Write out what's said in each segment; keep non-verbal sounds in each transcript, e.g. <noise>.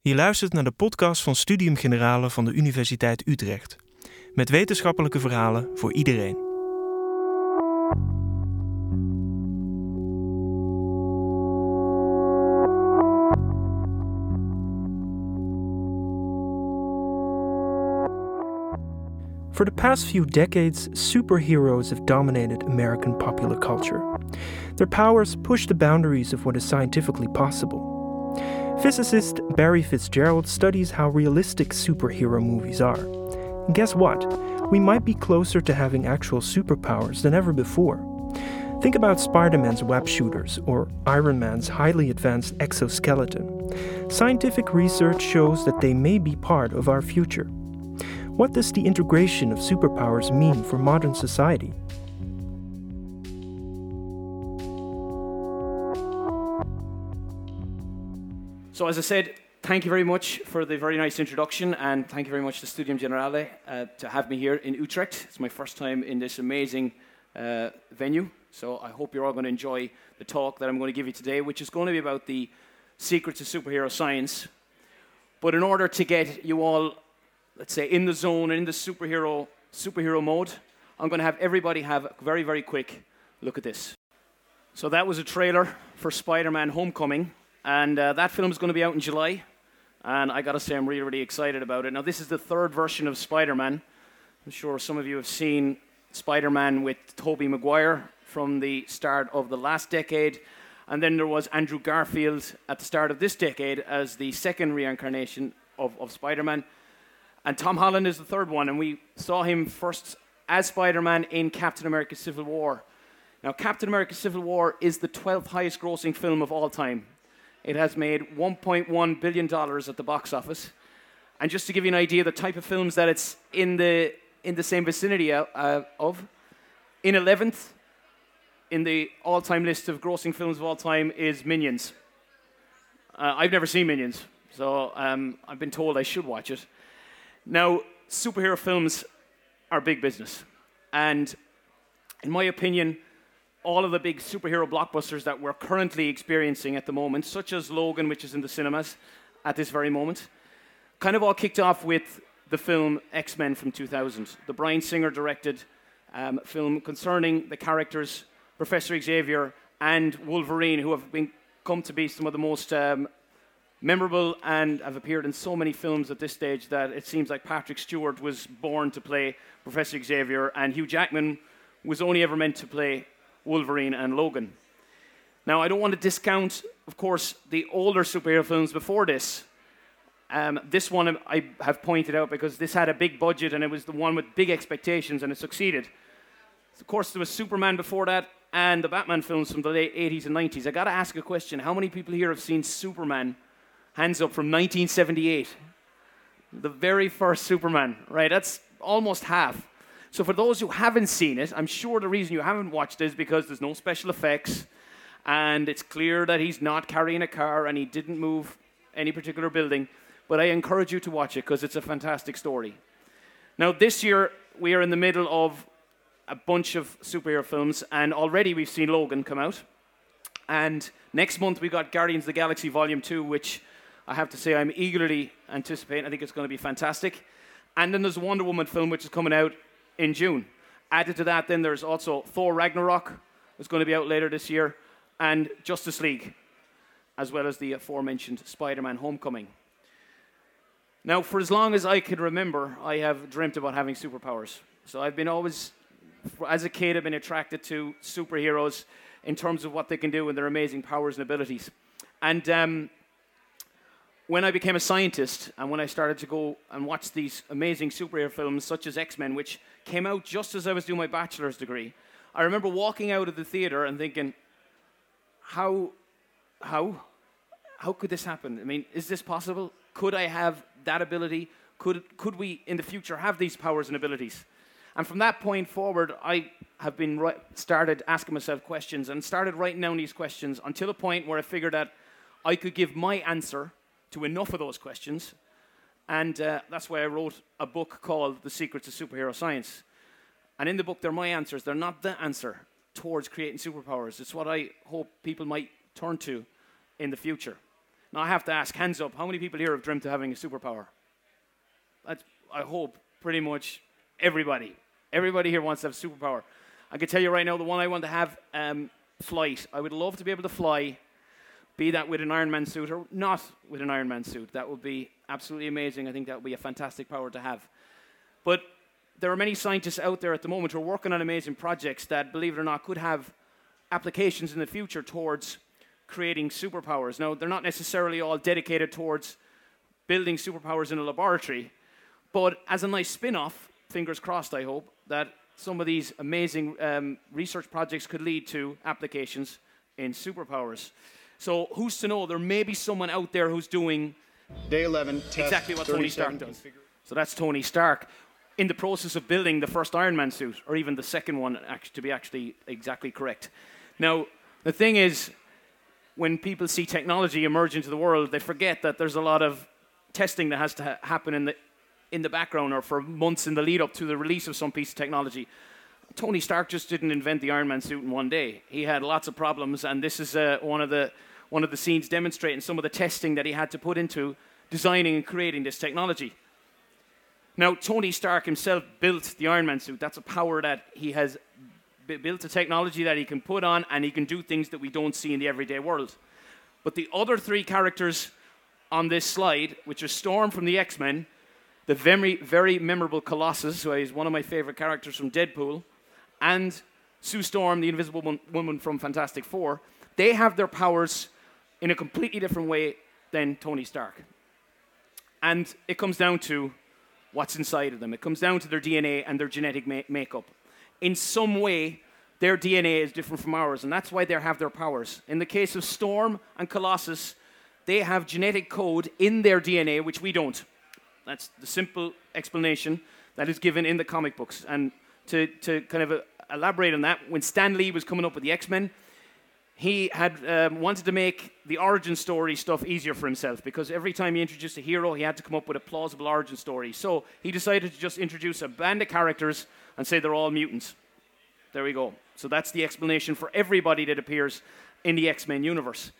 Je luistert naar de podcast van Studium Generale van de Universiteit Utrecht. Met wetenschappelijke verhalen voor iedereen. For the past few decades, superheroes have dominated American popular culture. Their powers push the boundaries of what is scientifically possible. Physicist Barry Fitzgerald studies how realistic superhero movies are. Guess what? We might be closer to having actual superpowers than ever before. Think about Spider Man's web shooters or Iron Man's highly advanced exoskeleton. Scientific research shows that they may be part of our future. What does the integration of superpowers mean for modern society? So, as I said, thank you very much for the very nice introduction, and thank you very much to Studium Generale uh, to have me here in Utrecht. It's my first time in this amazing uh, venue, so I hope you're all going to enjoy the talk that I'm going to give you today, which is going to be about the secrets of superhero science. But in order to get you all, let's say, in the zone and in the superhero superhero mode, I'm going to have everybody have a very, very quick look at this. So that was a trailer for Spider-Man: Homecoming. And uh, that film is going to be out in July. And I got to say, I'm really, really excited about it. Now, this is the third version of Spider Man. I'm sure some of you have seen Spider Man with Tobey Maguire from the start of the last decade. And then there was Andrew Garfield at the start of this decade as the second reincarnation of, of Spider Man. And Tom Holland is the third one. And we saw him first as Spider Man in Captain America Civil War. Now, Captain America Civil War is the 12th highest grossing film of all time. It has made $1.1 billion at the box office. And just to give you an idea, the type of films that it's in the, in the same vicinity uh, of, in 11th in the all time list of grossing films of all time is Minions. Uh, I've never seen Minions, so um, I've been told I should watch it. Now, superhero films are big business. And in my opinion, all of the big superhero blockbusters that we're currently experiencing at the moment, such as Logan, which is in the cinemas at this very moment, kind of all kicked off with the film X Men from 2000, the Bryan Singer directed um, film concerning the characters Professor Xavier and Wolverine, who have been, come to be some of the most um, memorable and have appeared in so many films at this stage that it seems like Patrick Stewart was born to play Professor Xavier, and Hugh Jackman was only ever meant to play Wolverine, and Logan. Now, I don't want to discount, of course, the older superhero films before this. Um, this one I have pointed out because this had a big budget and it was the one with big expectations and it succeeded. Of course, there was Superman before that and the Batman films from the late 80s and 90s. I got to ask a question. How many people here have seen Superman? Hands up from 1978. The very first Superman, right? That's almost half. So for those who haven't seen it, I'm sure the reason you haven't watched it is because there's no special effects, and it's clear that he's not carrying a car and he didn't move any particular building. But I encourage you to watch it because it's a fantastic story. Now, this year we are in the middle of a bunch of superhero films, and already we've seen Logan come out. And next month we got Guardians of the Galaxy Volume 2, which I have to say I'm eagerly anticipating. I think it's going to be fantastic. And then there's a Wonder Woman film which is coming out in June. Added to that, then there's also Thor Ragnarok, is going to be out later this year, and Justice League, as well as the aforementioned Spider Man Homecoming. Now, for as long as I can remember, I have dreamt about having superpowers. So I've been always, as a kid, I've been attracted to superheroes in terms of what they can do and their amazing powers and abilities. And um, when I became a scientist and when I started to go and watch these amazing superhero films such as X Men, which came out just as I was doing my bachelor's degree, I remember walking out of the theater and thinking, how, how, how could this happen? I mean, is this possible? Could I have that ability? Could, could we in the future have these powers and abilities? And from that point forward, I have been right, started asking myself questions and started writing down these questions until a point where I figured that I could give my answer to enough of those questions and uh, that's why I wrote a book called The Secrets of Superhero Science. And in the book, they're my answers. They're not the answer towards creating superpowers. It's what I hope people might turn to in the future. Now, I have to ask, hands up, how many people here have dreamt of having a superpower? That's, I hope pretty much everybody. Everybody here wants to have superpower. I can tell you right now, the one I want to have, um, flight. I would love to be able to fly, be that with an Iron Man suit or not with an Iron Man suit. That would be absolutely amazing. I think that would be a fantastic power to have. But there are many scientists out there at the moment who are working on amazing projects that, believe it or not, could have applications in the future towards creating superpowers. Now, they're not necessarily all dedicated towards building superpowers in a laboratory, but as a nice spin off, fingers crossed, I hope, that some of these amazing um, research projects could lead to applications in superpowers. So, who's to know? There may be someone out there who's doing Day 11, test exactly what Tony Stark does. So that's Tony Stark in the process of building the first Iron Man suit, or even the second one, to be actually exactly correct. Now, the thing is, when people see technology emerge into the world, they forget that there's a lot of testing that has to ha- happen in the in the background or for months in the lead up to the release of some piece of technology. Tony Stark just didn't invent the Iron Man suit in one day. He had lots of problems, and this is uh, one of the one of the scenes demonstrating some of the testing that he had to put into designing and creating this technology. Now, Tony Stark himself built the Iron Man suit. That's a power that he has b- built a technology that he can put on, and he can do things that we don't see in the everyday world. But the other three characters on this slide, which are Storm from the X Men, the very, very memorable Colossus, who is one of my favorite characters from Deadpool, and Sue Storm, the Invisible Wom- Woman from Fantastic Four, they have their powers in a completely different way than Tony Stark. And it comes down to what's inside of them. It comes down to their DNA and their genetic ma- makeup. In some way, their DNA is different from ours, and that's why they have their powers. In the case of Storm and Colossus, they have genetic code in their DNA, which we don't. That's the simple explanation that is given in the comic books. And to, to kind of uh, elaborate on that, when Stan Lee was coming up with the X Men, he had um, wanted to make the origin story stuff easier for himself because every time he introduced a hero, he had to come up with a plausible origin story. So he decided to just introduce a band of characters and say they're all mutants. There we go. So that's the explanation for everybody that appears in the X Men universe.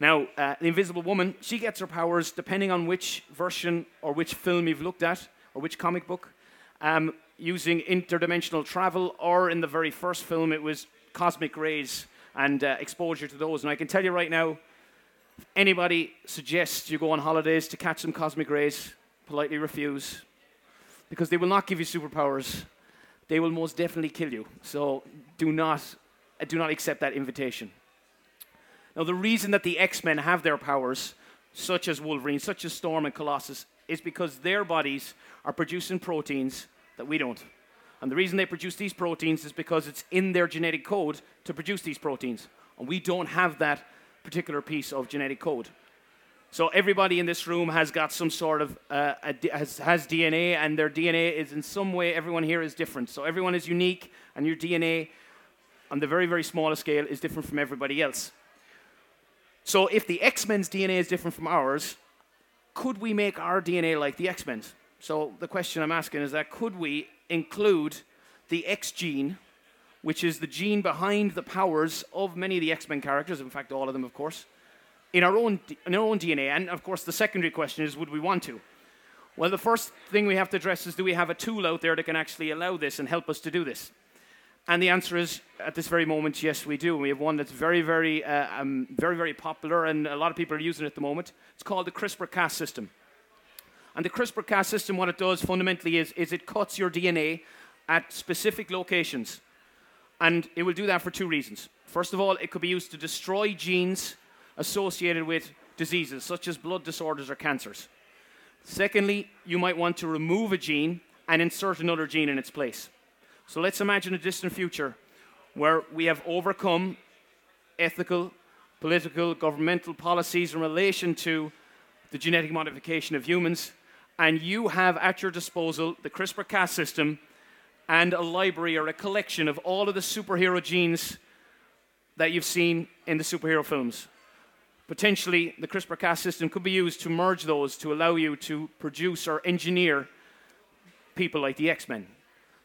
Now, uh, the Invisible Woman, she gets her powers depending on which version or which film you've looked at or which comic book, um, using interdimensional travel, or in the very first film, it was cosmic rays and uh, exposure to those. And I can tell you right now, if anybody suggests you go on holidays to catch some cosmic rays, politely refuse, because they will not give you superpowers. They will most definitely kill you. So do not, uh, do not accept that invitation. Now, the reason that the X Men have their powers, such as Wolverine, such as Storm and Colossus, is because their bodies are producing proteins that we don't. And the reason they produce these proteins is because it's in their genetic code to produce these proteins. And we don't have that particular piece of genetic code. So everybody in this room has got some sort of uh, has, has DNA, and their DNA is in some way. Everyone here is different. So everyone is unique, and your DNA, on the very very smallest scale, is different from everybody else. So if the X Men's DNA is different from ours, could we make our DNA like the X Men's? So the question I'm asking is that could we include the X gene, which is the gene behind the powers of many of the X Men characters, in fact, all of them, of course, in our own in our own DNA? And of course, the secondary question is, would we want to? Well, the first thing we have to address is, do we have a tool out there that can actually allow this and help us to do this? And the answer is, at this very moment, yes, we do. We have one that's very, very, uh, um, very, very popular, and a lot of people are using it at the moment. It's called the CRISPR-Cas system. And the CRISPR-Cas system, what it does fundamentally is, is it cuts your DNA at specific locations. And it will do that for two reasons. First of all, it could be used to destroy genes associated with diseases, such as blood disorders or cancers. Secondly, you might want to remove a gene and insert another gene in its place. So let's imagine a distant future where we have overcome ethical, political, governmental policies in relation to the genetic modification of humans, and you have at your disposal the CRISPR Cas system and a library or a collection of all of the superhero genes that you've seen in the superhero films. Potentially, the CRISPR Cas system could be used to merge those to allow you to produce or engineer people like the X Men.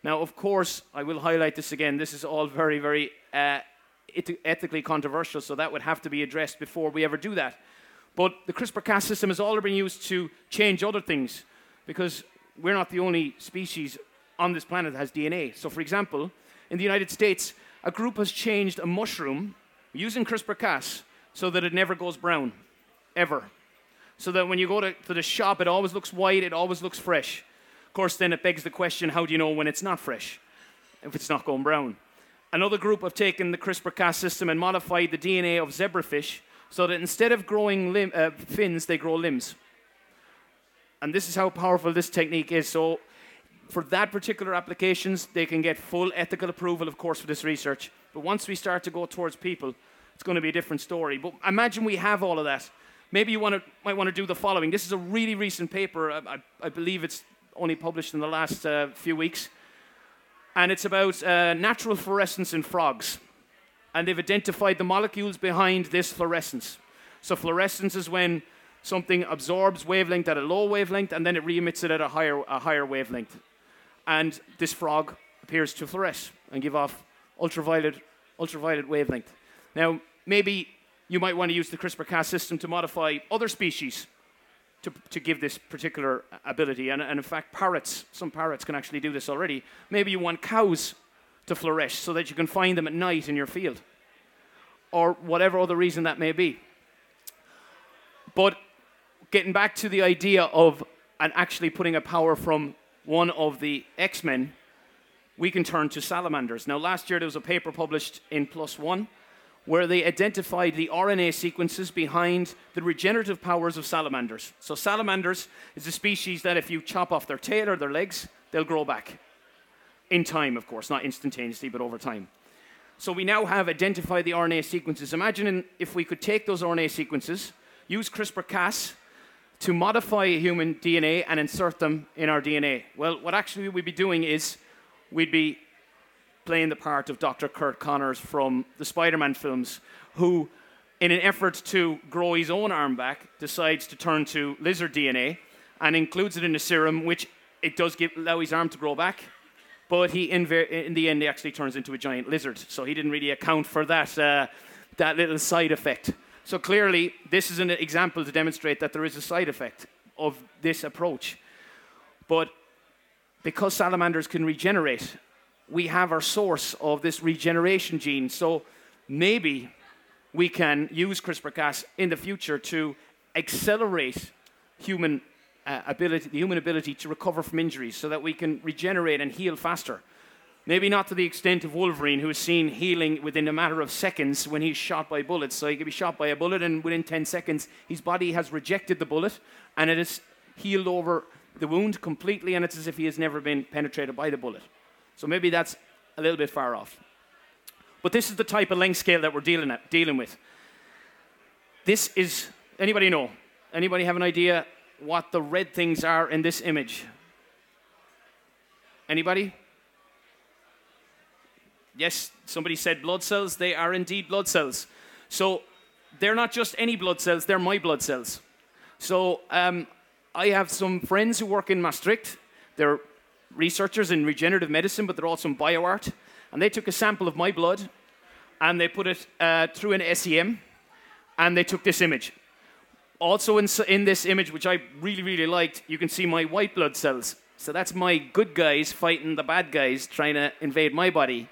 Now, of course, I will highlight this again. This is all very, very uh, eth- ethically controversial, so that would have to be addressed before we ever do that. But the CRISPR Cas system has already been used to change other things because we're not the only species on this planet that has DNA. So, for example, in the United States, a group has changed a mushroom using CRISPR Cas so that it never goes brown, ever. So that when you go to, to the shop, it always looks white, it always looks fresh. Of course, then it begs the question how do you know when it's not fresh, if it's not going brown? Another group have taken the CRISPR Cas system and modified the DNA of zebrafish so that instead of growing uh, fins, they grow limbs. And this is how powerful this technique is. So, for that particular applications, they can get full ethical approval, of course, for this research. But once we start to go towards people, it's going to be a different story. But imagine we have all of that. Maybe you wanna, might want to do the following. This is a really recent paper. I, I, I believe it's only published in the last uh, few weeks. And it's about uh, natural fluorescence in frogs. And they've identified the molecules behind this fluorescence. So, fluorescence is when something absorbs wavelength at a low wavelength and then it re emits it at a higher, a higher wavelength. And this frog appears to fluoresce and give off ultraviolet, ultraviolet wavelength. Now, maybe you might want to use the CRISPR Cas system to modify other species to, to give this particular ability. And, and in fact, parrots, some parrots can actually do this already. Maybe you want cows to fluoresce so that you can find them at night in your field, or whatever other reason that may be. But getting back to the idea of and actually putting a power from one of the X Men, we can turn to salamanders. Now, last year there was a paper published in One where they identified the RNA sequences behind the regenerative powers of salamanders. So, salamanders is a species that if you chop off their tail or their legs, they'll grow back. In time, of course, not instantaneously, but over time. So, we now have identified the RNA sequences. Imagine if we could take those RNA sequences, use CRISPR Cas to modify human DNA and insert them in our DNA. Well, what actually we'd be doing is we'd be playing the part of Dr. Curt Connors from the Spider Man films, who, in an effort to grow his own arm back, decides to turn to lizard DNA and includes it in a serum, which it does give, allow his arm to grow back. But he, in, in the end, he actually turns into a giant lizard. So he didn't really account for that, uh, that little side effect. So clearly, this is an example to demonstrate that there is a side effect of this approach. But because salamanders can regenerate, we have our source of this regeneration gene. So maybe we can use CRISPR Cas in the future to accelerate human uh, ability, the human ability to recover from injuries so that we can regenerate and heal faster. Maybe not to the extent of Wolverine, who is seen healing within a matter of seconds when he's shot by bullets. So he could be shot by a bullet, and within 10 seconds, his body has rejected the bullet and it has healed over the wound completely, and it's as if he has never been penetrated by the bullet. So maybe that's a little bit far off. But this is the type of length scale that we're dealing, at, dealing with. This is, anybody know? Anybody have an idea what the red things are in this image? Anybody? Yes, somebody said blood cells. They are indeed blood cells. So they're not just any blood cells, they're my blood cells. So um, I have some friends who work in Maastricht. They're researchers in regenerative medicine, but they're also in bioart. And they took a sample of my blood and they put it uh, through an SEM and they took this image. Also, in, in this image, which I really, really liked, you can see my white blood cells. So that's my good guys fighting the bad guys trying to invade my body.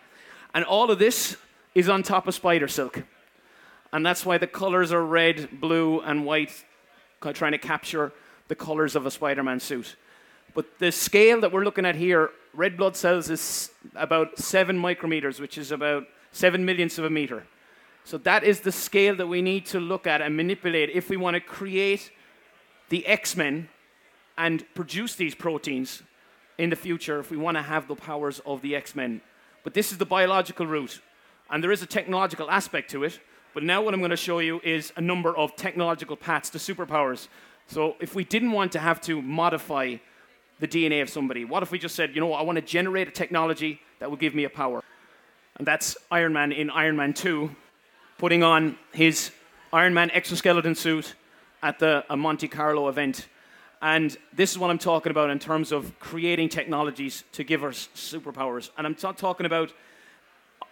And all of this is on top of spider silk. And that's why the colors are red, blue, and white, trying to capture the colors of a Spider Man suit. But the scale that we're looking at here, red blood cells is about seven micrometers, which is about seven millionths of a meter. So that is the scale that we need to look at and manipulate if we want to create the X Men and produce these proteins in the future if we want to have the powers of the X Men. But this is the biological route, and there is a technological aspect to it. But now, what I'm going to show you is a number of technological paths to superpowers. So, if we didn't want to have to modify the DNA of somebody? What if we just said, you know, I want to generate a technology that will give me a power? And that's Iron Man in Iron Man 2, putting on his Iron Man exoskeleton suit at the Monte Carlo event. And this is what I'm talking about in terms of creating technologies to give us superpowers. And I'm not talking about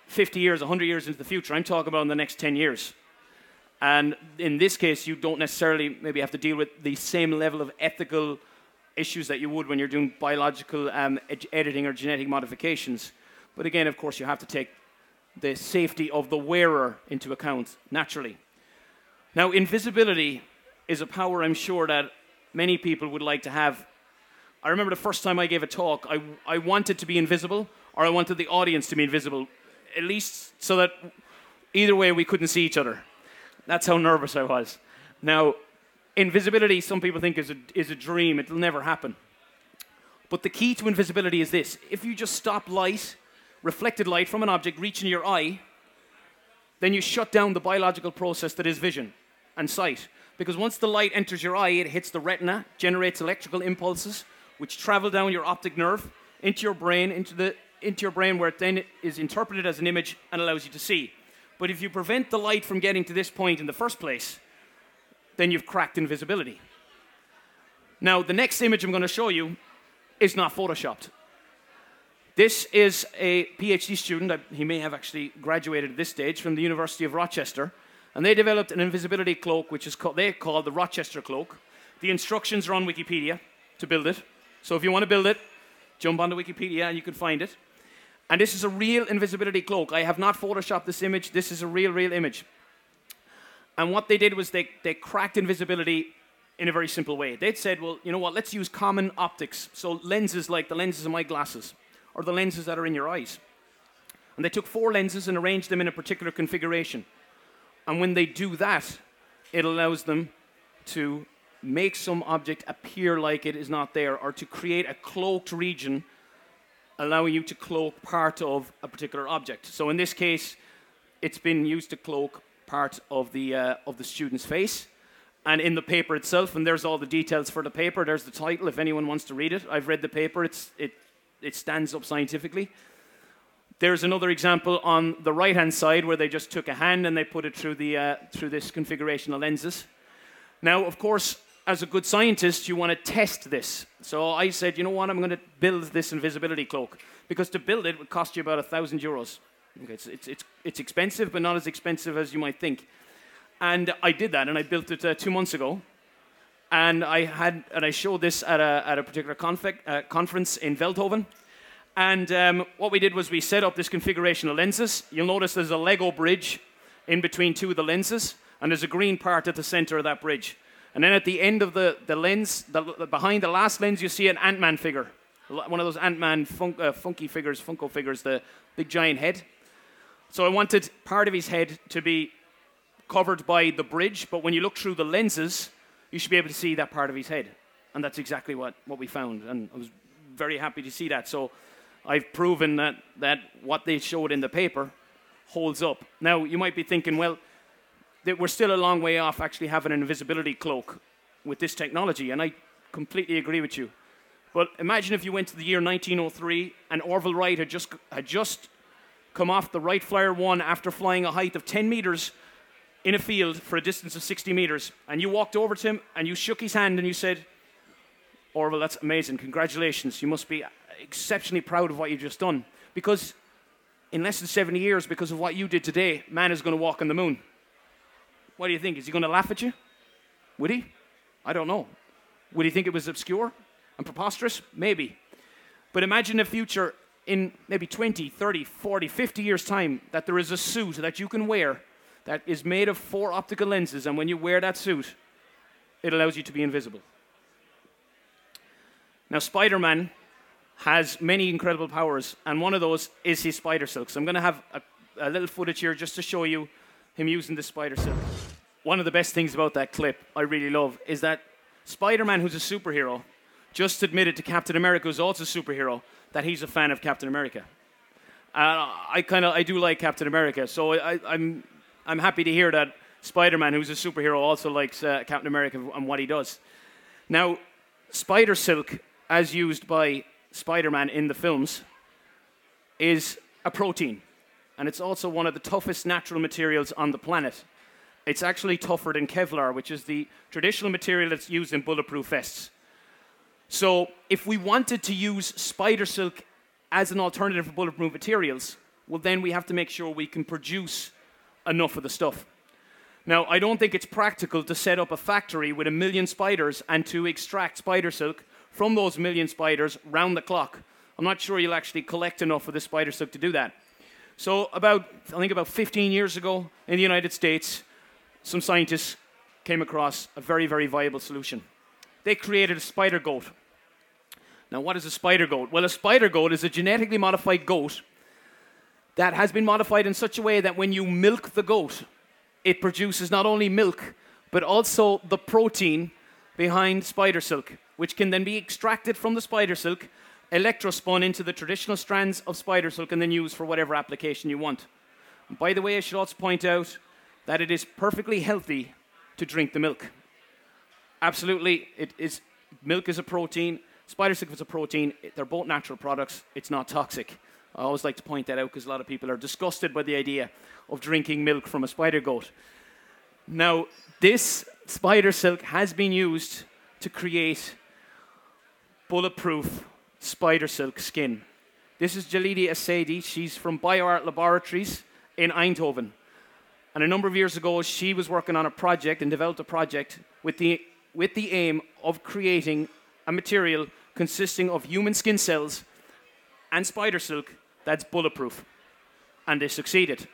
50 years, 100 years into the future. I'm talking about in the next 10 years. And in this case, you don't necessarily maybe have to deal with the same level of ethical issues that you would when you're doing biological um, ed- editing or genetic modifications. But again, of course, you have to take the safety of the wearer into account naturally. Now, invisibility is a power I'm sure that many people would like to have. I remember the first time I gave a talk, I, I wanted to be invisible, or I wanted the audience to be invisible, at least so that either way we couldn't see each other. That's how nervous I was. Now, invisibility, some people think, is a, is a dream, it'll never happen. But the key to invisibility is this if you just stop light, reflected light from an object reaching your eye, then you shut down the biological process that is vision and sight. Because once the light enters your eye, it hits the retina, generates electrical impulses, which travel down your optic nerve into your brain, into, the, into your brain, where it then is interpreted as an image and allows you to see. But if you prevent the light from getting to this point in the first place, then you've cracked invisibility. Now, the next image I'm going to show you is not photoshopped. This is a PhD student, he may have actually graduated at this stage, from the University of Rochester, and they developed an invisibility cloak, which is called, they call the Rochester cloak. The instructions are on Wikipedia to build it. So if you want to build it, jump onto Wikipedia and you can find it. And this is a real invisibility cloak. I have not photoshopped this image. This is a real, real image. And what they did was they, they cracked invisibility in a very simple way. They'd said, well, you know what, let's use common optics. So lenses like the lenses of my glasses or the lenses that are in your eyes. And they took four lenses and arranged them in a particular configuration. And when they do that, it allows them to make some object appear like it is not there or to create a cloaked region allowing you to cloak part of a particular object. So in this case, it's been used to cloak part of the, uh, of the student's face. And in the paper itself, and there's all the details for the paper, there's the title if anyone wants to read it. I've read the paper, it's, it, it stands up scientifically. There's another example on the right hand side where they just took a hand and they put it through, the, uh, through this configuration of lenses. Now, of course, as a good scientist, you want to test this. So I said, you know what, I'm going to build this invisibility cloak. Because to build it would cost you about a thousand euros. Okay, it's, it's, it's, it's, expensive, but not as expensive as you might think. And I did that, and I built it uh, two months ago. And I, had, and I showed this at a, at a particular config, uh, conference in Veldhoven. And um, what we did was we set up this configuration of lenses. You'll notice there's a Lego bridge in between two of the lenses, and there's a green part at the center of that bridge. And then at the end of the, the lens, the, the, behind the last lens, you see an Ant Man figure. One of those Ant Man fun- uh, funky figures, Funko figures, the big giant head. So I wanted part of his head to be covered by the bridge, but when you look through the lenses, you should be able to see that part of his head. And that's exactly what, what we found. And I was very happy to see that. So I've proven that, that what they showed in the paper holds up. Now, you might be thinking, well, that we're still a long way off actually having an invisibility cloak with this technology, and I completely agree with you. But imagine if you went to the year 1903 and Orville Wright had just, had just come off the Wright Flyer 1 after flying a height of 10 meters in a field for a distance of 60 meters, and you walked over to him and you shook his hand and you said, Orville, that's amazing. Congratulations. You must be exceptionally proud of what you've just done. Because in less than 70 years, because of what you did today, man is going to walk on the moon. What do you think? Is he going to laugh at you? Would he? I don't know. Would he think it was obscure and preposterous? Maybe. But imagine a future in maybe 20, 30, 40, 50 years' time that there is a suit that you can wear that is made of four optical lenses, and when you wear that suit, it allows you to be invisible. Now, Spider Man has many incredible powers, and one of those is his spider silk. So I'm going to have a, a little footage here just to show you him using the spider silk. One of the best things about that clip I really love is that Spider Man, who's a superhero, just admitted to Captain America, who's also a superhero, that he's a fan of Captain America. Uh, I kind of I do like Captain America, so I, am I'm, happy to hear that Spider Man, who's a superhero, also likes uh, Captain America and what he does. Now, spider silk, as used by Spider Man in the films, is a protein and it's also one of the toughest natural materials on the planet. It's actually tougher than Kevlar, which is the traditional material that's used in bulletproof vests. So, if we wanted to use spider silk as an alternative for bulletproof materials, well, then we have to make sure we can produce enough of the stuff. Now, I don't think it's practical to set up a factory with a million spiders and to extract spider silk from those million spiders round the clock. I'm not sure you'll actually collect enough of the spider silk to do that. So, about, I think about 15 years ago in the United States, some scientists came across a very, very viable solution. They created a spider goat. Now, what is a spider goat? Well, a spider goat is a genetically modified goat that has been modified in such a way that when you milk the goat, it produces not only milk, but also the protein behind spider silk, which can then be extracted from the spider silk, electrospun into the traditional strands of spider silk, and then used for whatever application you want. And by the way, I should also point out that it is perfectly healthy to drink the milk. Absolutely, it is. Milk is a protein. Spider silk is a protein. They're both natural products. It's not toxic. I always like to point that out because a lot of people are disgusted by the idea of drinking milk from a spider goat. Now, this spider silk has been used to create bulletproof spider silk skin. This is Jalila Essaïdi. She's from BioArt Laboratories in Eindhoven. And a number of years ago, she was working on a project and developed a project with the, with the aim of creating a material consisting of human skin cells and spider silk that's bulletproof. And they succeeded.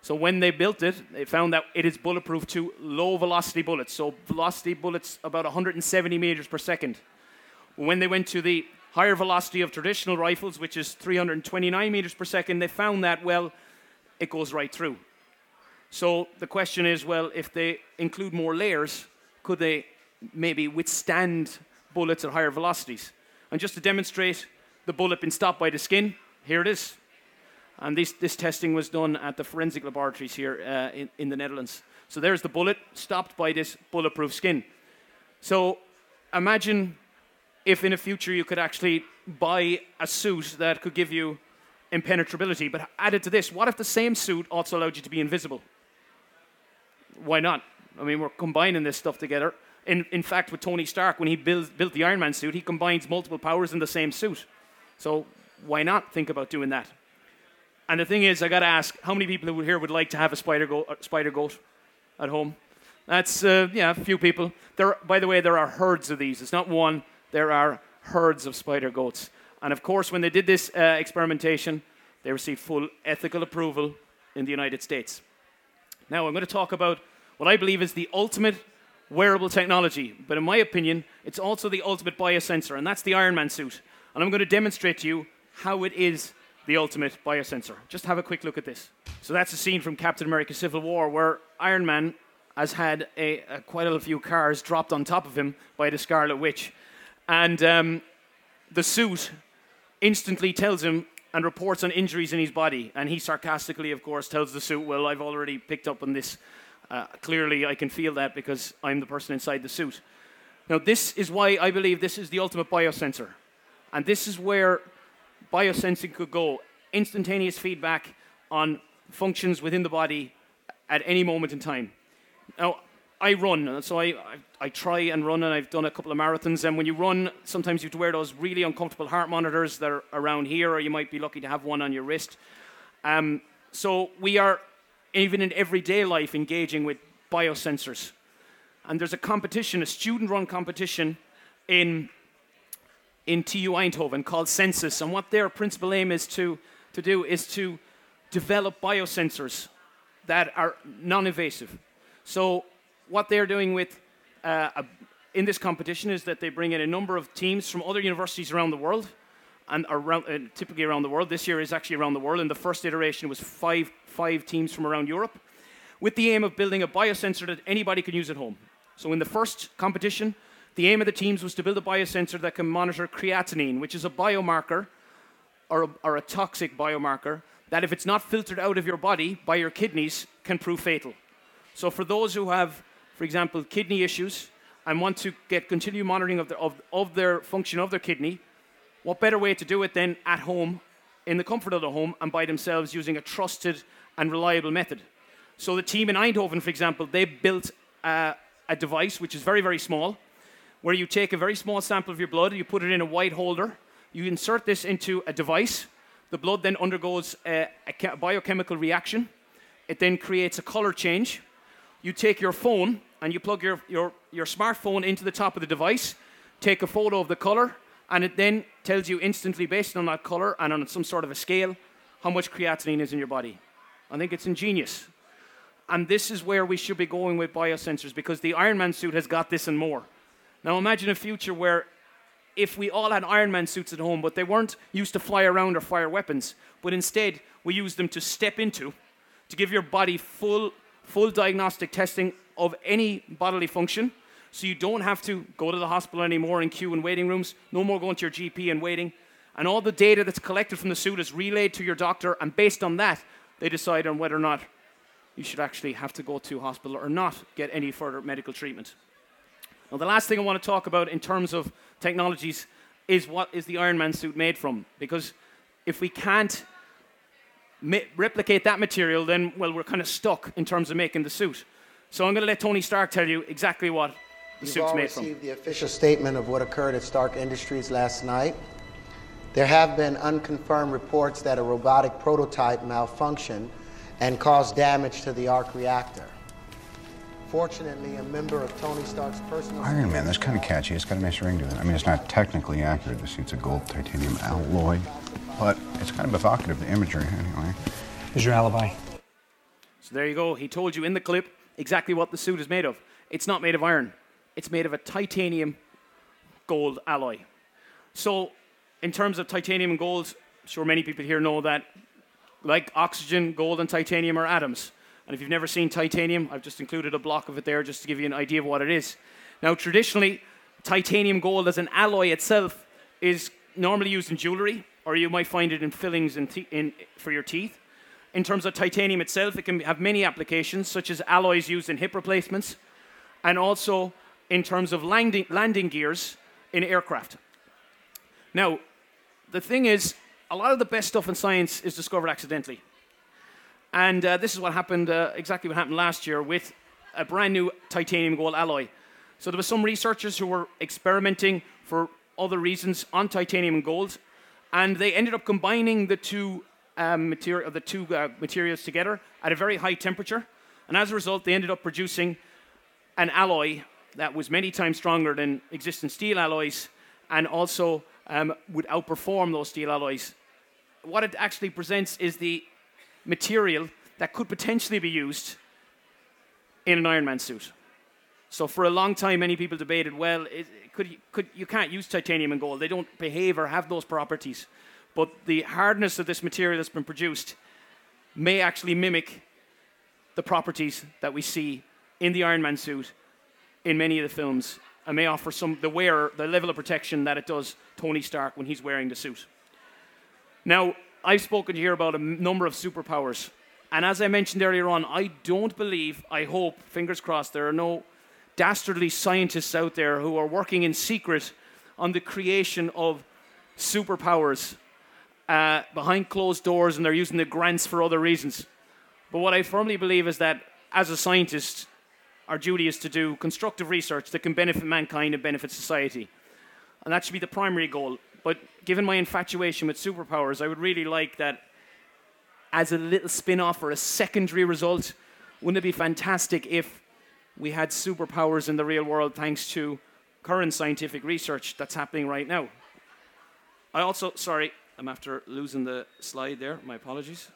So when they built it, they found that it is bulletproof to low velocity bullets. So velocity bullets about 170 meters per second. When they went to the higher velocity of traditional rifles, which is 329 meters per second, they found that, well, it goes right through. So the question is, well, if they include more layers, could they maybe withstand bullets at higher velocities? And just to demonstrate the bullet being stopped by the skin, here it is. And this, this testing was done at the forensic laboratories here uh, in, in the Netherlands. So there's the bullet stopped by this bulletproof skin. So imagine if in the future you could actually buy a suit that could give you impenetrability. But added to this, what if the same suit also allowed you to be invisible? Why not? I mean, we're combining this stuff together. In, in fact, with Tony Stark, when he build, built the Iron Man suit, he combines multiple powers in the same suit. So why not think about doing that? And the thing is, I got to ask, how many people here would like to have a spider goat, spider goat at home? That's uh, yeah, a few people. There, by the way, there are herds of these. It's not one. There are herds of spider goats. And of course, when they did this uh, experimentation, they received full ethical approval in the United States. Now, I'm going to talk about what I believe is the ultimate wearable technology, but in my opinion, it's also the ultimate biosensor, and that's the Iron Man suit. And I'm going to demonstrate to you how it is the ultimate biosensor. Just have a quick look at this. So that's a scene from Captain America Civil War where Iron Man has had a, a quite a few cars dropped on top of him by the Scarlet Witch. And um, the suit instantly tells him and reports on injuries in his body. And he sarcastically, of course, tells the suit, Well, I've already picked up on this. Uh, clearly, I can feel that because I'm the person inside the suit. Now, this is why I believe this is the ultimate biosensor. And this is where biosensing could go instantaneous feedback on functions within the body at any moment in time. Now, I run, so I, I, I, try and run, and I've done a couple of marathons. And when you run, sometimes you have to wear those really uncomfortable heart monitors that are around here, or you might be lucky to have one on your wrist. Um, so we are, even in everyday life, engaging with biosensors. And there's a competition, a student run competition in in TU Eindhoven called SensUs. And what their principal aim is to, to do is to develop biosensors that are non invasive. So, what they're doing with uh, a, in this competition is that they bring in a number of teams from other universities around the world and around, uh, typically around the world. This year is actually around the world, and the first iteration was five, five teams from around Europe with the aim of building a biosensor that anybody can use at home. So, in the first competition, the aim of the teams was to build a biosensor that can monitor creatinine, which is a biomarker or a, or a toxic biomarker that, if it's not filtered out of your body by your kidneys, can prove fatal. So, for those who have, for example, kidney issues and want to get continued monitoring of, of, of their function of their kidney, what better way to do it than at home, in the comfort of the home, and by themselves using a trusted and reliable method? So, the team in Eindhoven, for example, they built a device which is very, very small where you take a very small sample of your blood, you put it in a white holder, you insert this into a device. The blood then undergoes a, a biochemical reaction. It then creates a color change. you take your phone and you plug your, your, your smartphone into the top of the device, take a photo of the color, and it then tells you instantly, based on that color and on some sort of a scale, how much creatinine is in your body. I think it's ingenious. And this is where we should be going with biosensors because the Iron Man suit has got this and more. Now imagine a future where if we all had Iron Man suits at home, but they weren't used to fly around or fire weapons, but instead we used them to step into, to give your body full, full diagnostic testing of any bodily function. So you don't have to go to the hospital anymore and queue in waiting rooms, no more going to your GP and waiting. And all the data that's collected from the suit is relayed to your doctor, and based on that, they decide on whether or not you should actually have to go to hospital or not get any further medical treatment. Now, the last thing I want to talk about in terms of technologies is what is the Iron Man suit made from? Because if we can't ma- replicate that material, then, well, we're kind of stuck in terms of making the suit. So I'm going to let Tony Stark tell you exactly what the You've suit's made from. received the official statement of what occurred at Stark Industries last night. There have been unconfirmed reports that a robotic prototype malfunctioned and caused damage to the arc reactor. Fortunately, a member of Tony Stark's personal Iron Man, that's kind of catchy. It's got a nice ring to it. I mean, it's not technically accurate. The suit's a gold titanium alloy, but it's kind of evocative, the imagery, anyway. Here's your alibi. So there you go. He told you in the clip exactly what the suit is made of. It's not made of iron, it's made of a titanium gold alloy. So, in terms of titanium and gold, I'm sure many people here know that, like oxygen, gold, and titanium are atoms. And if you've never seen titanium, I've just included a block of it there just to give you an idea of what it is. Now, traditionally, titanium gold as an alloy itself is normally used in jewelry, or you might find it in fillings in te- in, for your teeth. In terms of titanium itself, it can have many applications, such as alloys used in hip replacements, and also in terms of landing, landing gears in aircraft. Now, the thing is, a lot of the best stuff in science is discovered accidentally. And uh, this is what happened, uh, exactly what happened last year with a brand new titanium gold alloy. So there were some researchers who were experimenting for other reasons on titanium and gold, and they ended up combining the two um, material, the two uh, materials together at a very high temperature, and as a result, they ended up producing an alloy that was many times stronger than existing steel alloys, and also um, would outperform those steel alloys. What it actually presents is the material that could potentially be used in an Iron Man suit. So for a long time, many people debated, well, it, could, could, you can't use titanium and gold. They don't behave or have those properties. But the hardness of this material that's been produced may actually mimic the properties that we see in the Iron Man suit in many of the films and may offer some the wearer the level of protection that it does Tony Stark when he's wearing the suit. Now, I've spoken here about a number of superpowers, and as I mentioned earlier on, I don't believe, I hope, fingers crossed, there are no dastardly scientists out there who are working in secret on the creation of superpowers uh, behind closed doors and they're using the grants for other reasons. But what I firmly believe is that as a scientist, our duty is to do constructive research that can benefit mankind and benefit society. And that should be the primary goal. But given my infatuation with superpowers, I would really like that as a little spin off or a secondary result. Wouldn't it be fantastic if we had superpowers in the real world thanks to current scientific research that's happening right now? I also, sorry, I'm after losing the slide there. My apologies.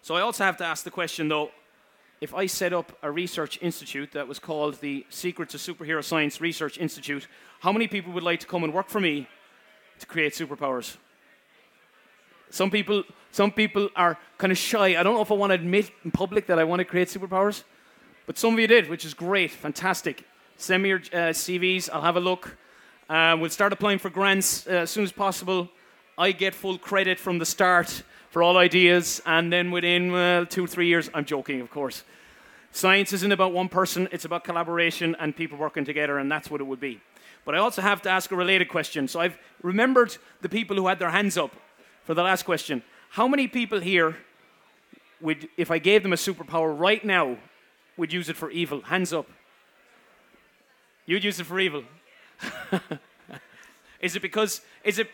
So I also have to ask the question though if I set up a research institute that was called the Secrets of Superhero Science Research Institute, how many people would like to come and work for me to create superpowers? Some people, some people are kind of shy. I don't know if I want to admit in public that I want to create superpowers, but some of you did, which is great, fantastic. Send me your uh, CVs. I'll have a look. Uh, we'll start applying for grants uh, as soon as possible. I get full credit from the start for all ideas, and then within uh, two, three years, I'm joking, of course. Science isn't about one person, it's about collaboration and people working together, and that's what it would be. But I also have to ask a related question. So I've remembered the people who had their hands up for the last question. How many people here would, if I gave them a superpower right now, would use it for evil? Hands up. You'd use it for evil. <laughs> is it because is it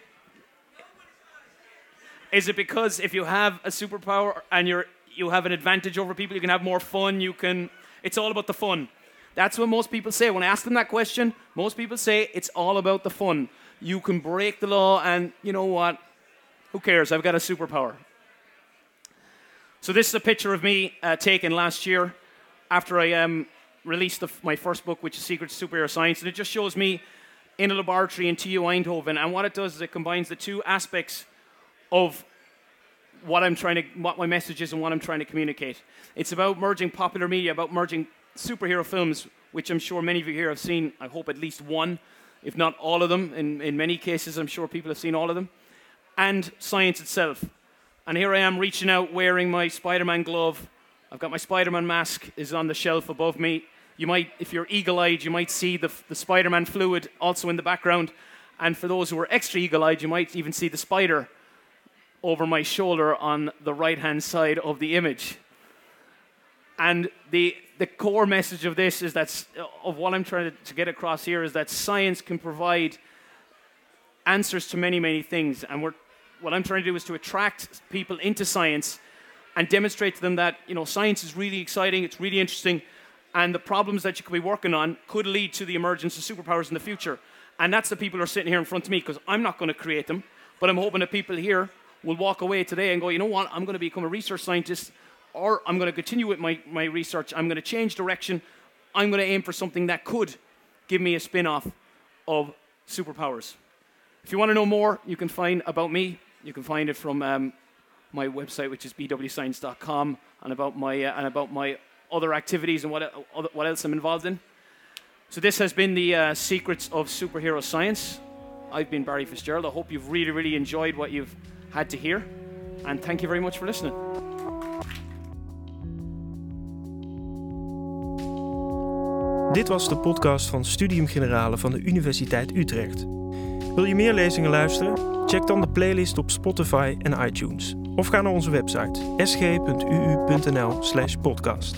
is it because if you have a superpower and you're you have an advantage over people. You can have more fun. You can. It's all about the fun. That's what most people say. When I ask them that question, most people say it's all about the fun. You can break the law, and you know what? Who cares? I've got a superpower. So this is a picture of me uh, taken last year after I um, released the, my first book, which is Secrets to Superhero Science, and it just shows me in a laboratory in TU Eindhoven. And what it does is it combines the two aspects of what I'm trying to, what my message is, and what I'm trying to communicate. It's about merging popular media, about merging superhero films, which I'm sure many of you here have seen. I hope at least one, if not all of them. In in many cases, I'm sure people have seen all of them, and science itself. And here I am reaching out wearing my Spider Man glove. I've got my Spider Man mask is on the shelf above me. You might, if you're eagle eyed, you might see the, the Spider Man fluid also in the background. And for those who are extra eagle eyed, you might even see the spider over my shoulder on the right hand side of the image. And the, the core message of this is that, uh, of what I'm trying to, get across here is that science can provide answers to many, many things. And what I'm trying to do is to attract people into science and demonstrate to them that you know science is really exciting, it's really interesting, and the problems that you could be working on could lead to the emergence of superpowers in the future. And that's the people who are sitting here in front of me because I'm not going to create them, but I'm hoping that people here will walk away today and go, you know what, I'm going to become a research scientist, or I'm going to continue with my, my research, I'm going to change direction, I'm going to aim for something that could give me a spin off of superpowers. If you want to know more, you can find about me you can find it from um, my website, which is bwscience.com, and about my uh, and about my other activities and what uh, what else I'm involved in. So this has been the uh, secrets of superhero science. I've been Barry Fitzgerald. I hope you've really really enjoyed what you've had to hear, and thank you very much for listening. Dit was de podcast van Studium Generale van de Universiteit Utrecht. Wil je meer lezingen luisteren? Check dan de playlist op Spotify en iTunes. Of ga naar onze website sg.uu.nl/podcast.